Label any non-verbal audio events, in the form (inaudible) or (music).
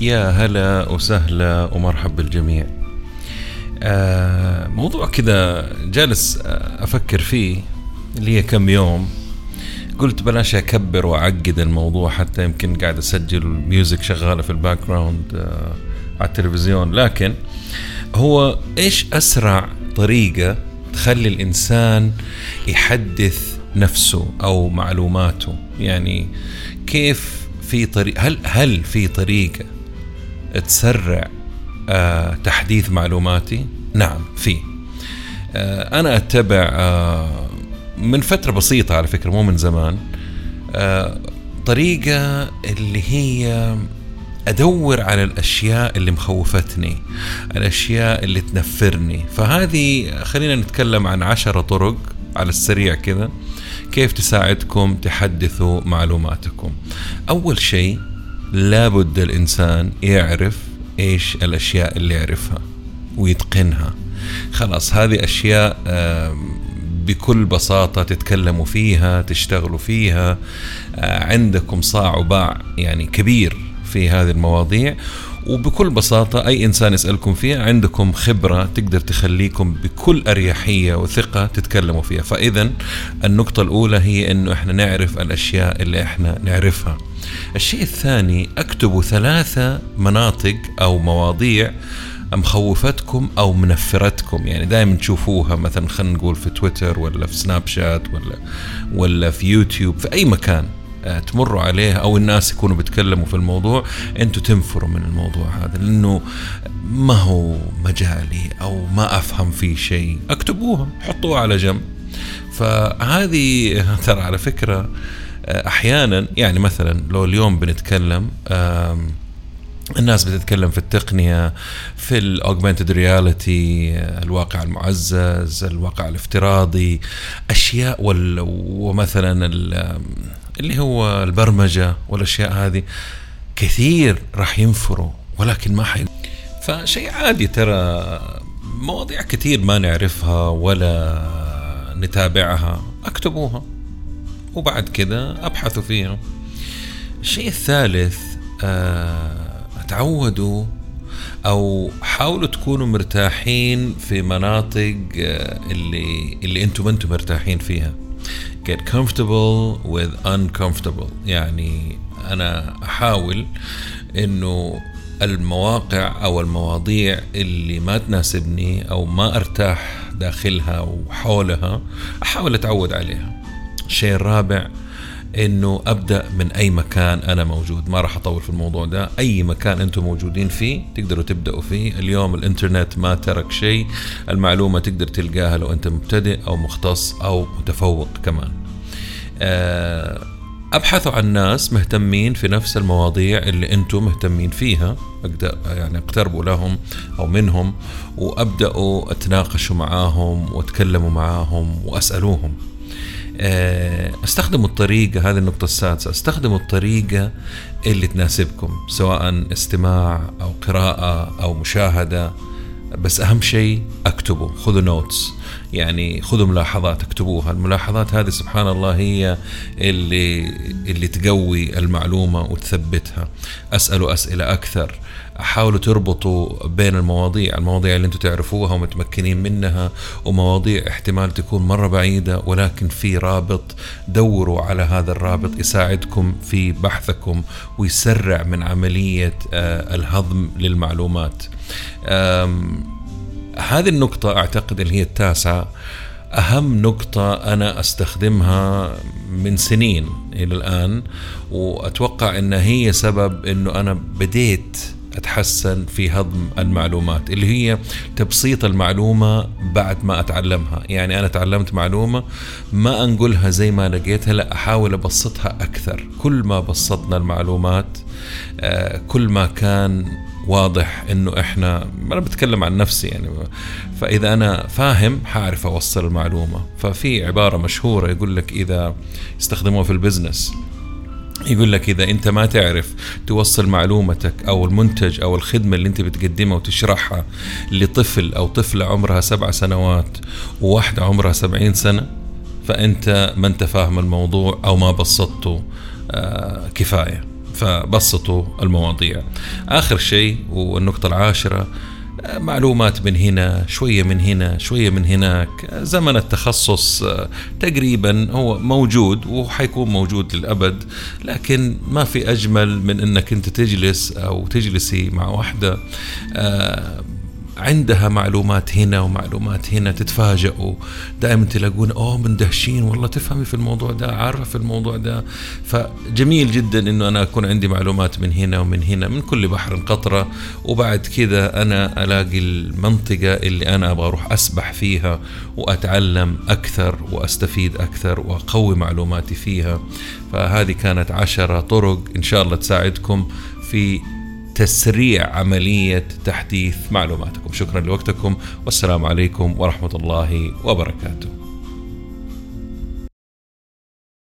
يا هلا وسهلا ومرحب بالجميع. آه موضوع كذا جالس أفكر فيه لي كم يوم. قلت بلاش أكبر وأعقد الموضوع حتى يمكن قاعد أسجل music شغالة في ال background آه على التلفزيون. لكن هو إيش أسرع طريقة تخلي الإنسان يحدث نفسه أو معلوماته؟ يعني كيف في طريق هل هل في طريقة تسرع آه تحديث معلوماتي؟ نعم في. آه أنا أتبع آه من فترة بسيطة على فكرة مو من زمان طريقة اللي هي أدور على الأشياء اللي مخوفتني الأشياء اللي تنفرني. فهذه خلينا نتكلم عن عشرة طرق على السريع كذا كيف تساعدكم تحدثوا معلوماتكم. أول شيء لابد الإنسان يعرف إيش الأشياء اللي يعرفها ويتقنها. خلاص هذه أشياء بكل بساطة تتكلموا فيها تشتغلوا فيها. عندكم صاع وباع يعني كبير في هذه المواضيع. وبكل بساطة أي إنسان يسألكم فيها عندكم خبرة تقدر تخليكم بكل أريحية وثقة تتكلموا فيها. فإذا النقطة الأولى هي أنه إحنا نعرف الأشياء اللي إحنا نعرفها. الشيء الثاني أكتبوا ثلاثة مناطق أو مواضيع مخوفتكم أو منفرتكم. يعني دائما تشوفوها مثلا خلينا نقول في تويتر ولا في سناب شات ولا ولا في يوتيوب في أي مكان. تمروا عليها أو الناس يكونوا بيتكلموا في الموضوع أنتم تنفروا من الموضوع هذا لأنه ما هو مجالي أو ما أفهم فيه شيء اكتبوها حطوها على جنب. فهذه (laughs) ترى على فكرة أحيانا يعني مثلا لو اليوم بنتكلم الناس بتتكلم في التقنية في الاوجمانتد رياليتي الواقع المعزز الواقع الافتراضي أشياء ومثلا اللي هو البرمجة والأشياء هذه كثير راح ينفروا ولكن ما حي فشيء عادي ترى مواضيع كثير ما نعرفها ولا نتابعها اكتبوها. وبعد كذا أبحثوا فيها. الشيء الثالث آه تعودوا أو حاولوا تكونوا مرتاحين في مناطق اللي اللي أنتم أنتم مرتاحين فيها. Get comfortable with uncomfortable. يعني أنا أحاول إنه المواقع أو المواضيع اللي ما تناسبني أو ما أرتاح داخلها وحولها أحاول أتعود عليها. الشيء الرابع إنه أبدأ من أي مكان أنا موجود. ما راح أطول في الموضوع ده. أي مكان أنتم موجودين فيه تقدروا تبدأوا فيه. اليوم الإنترنت ما ترك شيء. المعلومة تقدر تلقاها لو أنت مبتدئ أو مختص أو متفوق كمان. أبحثوا عن ناس مهتمين في نفس المواضيع اللي أنتم مهتمين فيها. يعني اقتربوا لهم أو منهم وأبدأوا أتناقشوا معاهم وأتكلموا معاهم وأسألوهم. استخدموا الطريقة هذه النقطة السادسة استخدموا الطريقة اللي تناسبكم سواء استماع أو قراءة أو مشاهدة. بس أهم شيء أكتبوا خذوا نوتس يعني خذوا ملاحظات اكتبوها. الملاحظات هذه سبحان الله هي اللي اللي تقوي المعلومة وتثبتها. أسألوا أسئلة أكثر. حاولوا تربطوا بين المواضيع المواضيع اللي أنتم تعرفوها ومتمكنين منها ومواضيع احتمال تكون مرة بعيدة ولكن في رابط. دوروا على هذا الرابط يساعدكم في بحثكم ويسرع من عملية الهضم للمعلومات. هذه النقطة أعتقد اللي هي التاسعة. أهم نقطة أنا أستخدمها من سنين إلى الآن وأتوقع أن هي سبب أنه أنا بديت أتحسن في هضم المعلومات اللي هي تبسيط المعلومة بعد ما أتعلمها. يعني أنا تعلمت معلومة ما أنقلها زي ما لقيتها لا أحاول أبسطها أكثر. كل ما بسطنا المعلومات كل ما كان واضح إنه إحنا أنا بتكلم عن نفسي يعني. فإذا أنا فاهم حاعرف أوصل المعلومة. ففي عبارة مشهورة يقول لك إذا استخدموها في البزنس. يقول لك إذا أنت ما تعرف توصل معلومتك أو المنتج أو الخدمة اللي أنت بتقدمها وتشرحها لطفل أو طفلة عمرها سبع سنوات وواحده عمرها سبعين سنة فأنت ما أنت فاهم الموضوع أو ما بسطته آه كفاية. فبسطوا المواضيع. آخر شيء والنقطة العاشرة معلومات من هنا شوية من هنا شوية من هناك. زمن التخصص تقريبا هو موجود وحيكون موجود للأبد لكن ما في أجمل من أنك أنت تجلس أو تجلسي مع واحدة عندها معلومات هنا ومعلومات هنا تتفاجئوا. دائما تلاقون أوه مندهشين والله تفهمي في الموضوع ده عارفة في الموضوع ده. فجميل جدا إنه أنا أكون عندي معلومات من هنا ومن هنا من كل بحر قطرة وبعد كذا أنا ألاقي المنطقة اللي أنا أبغى أروح أسبح فيها وأتعلم أكثر وأستفيد أكثر وأقوي معلوماتي فيها. فهذه كانت عشرة طرق إن شاء الله تساعدكم في تسريع عملية تحديث معلوماتكم. شكرا لوقتكم. والسلام عليكم ورحمة الله وبركاته.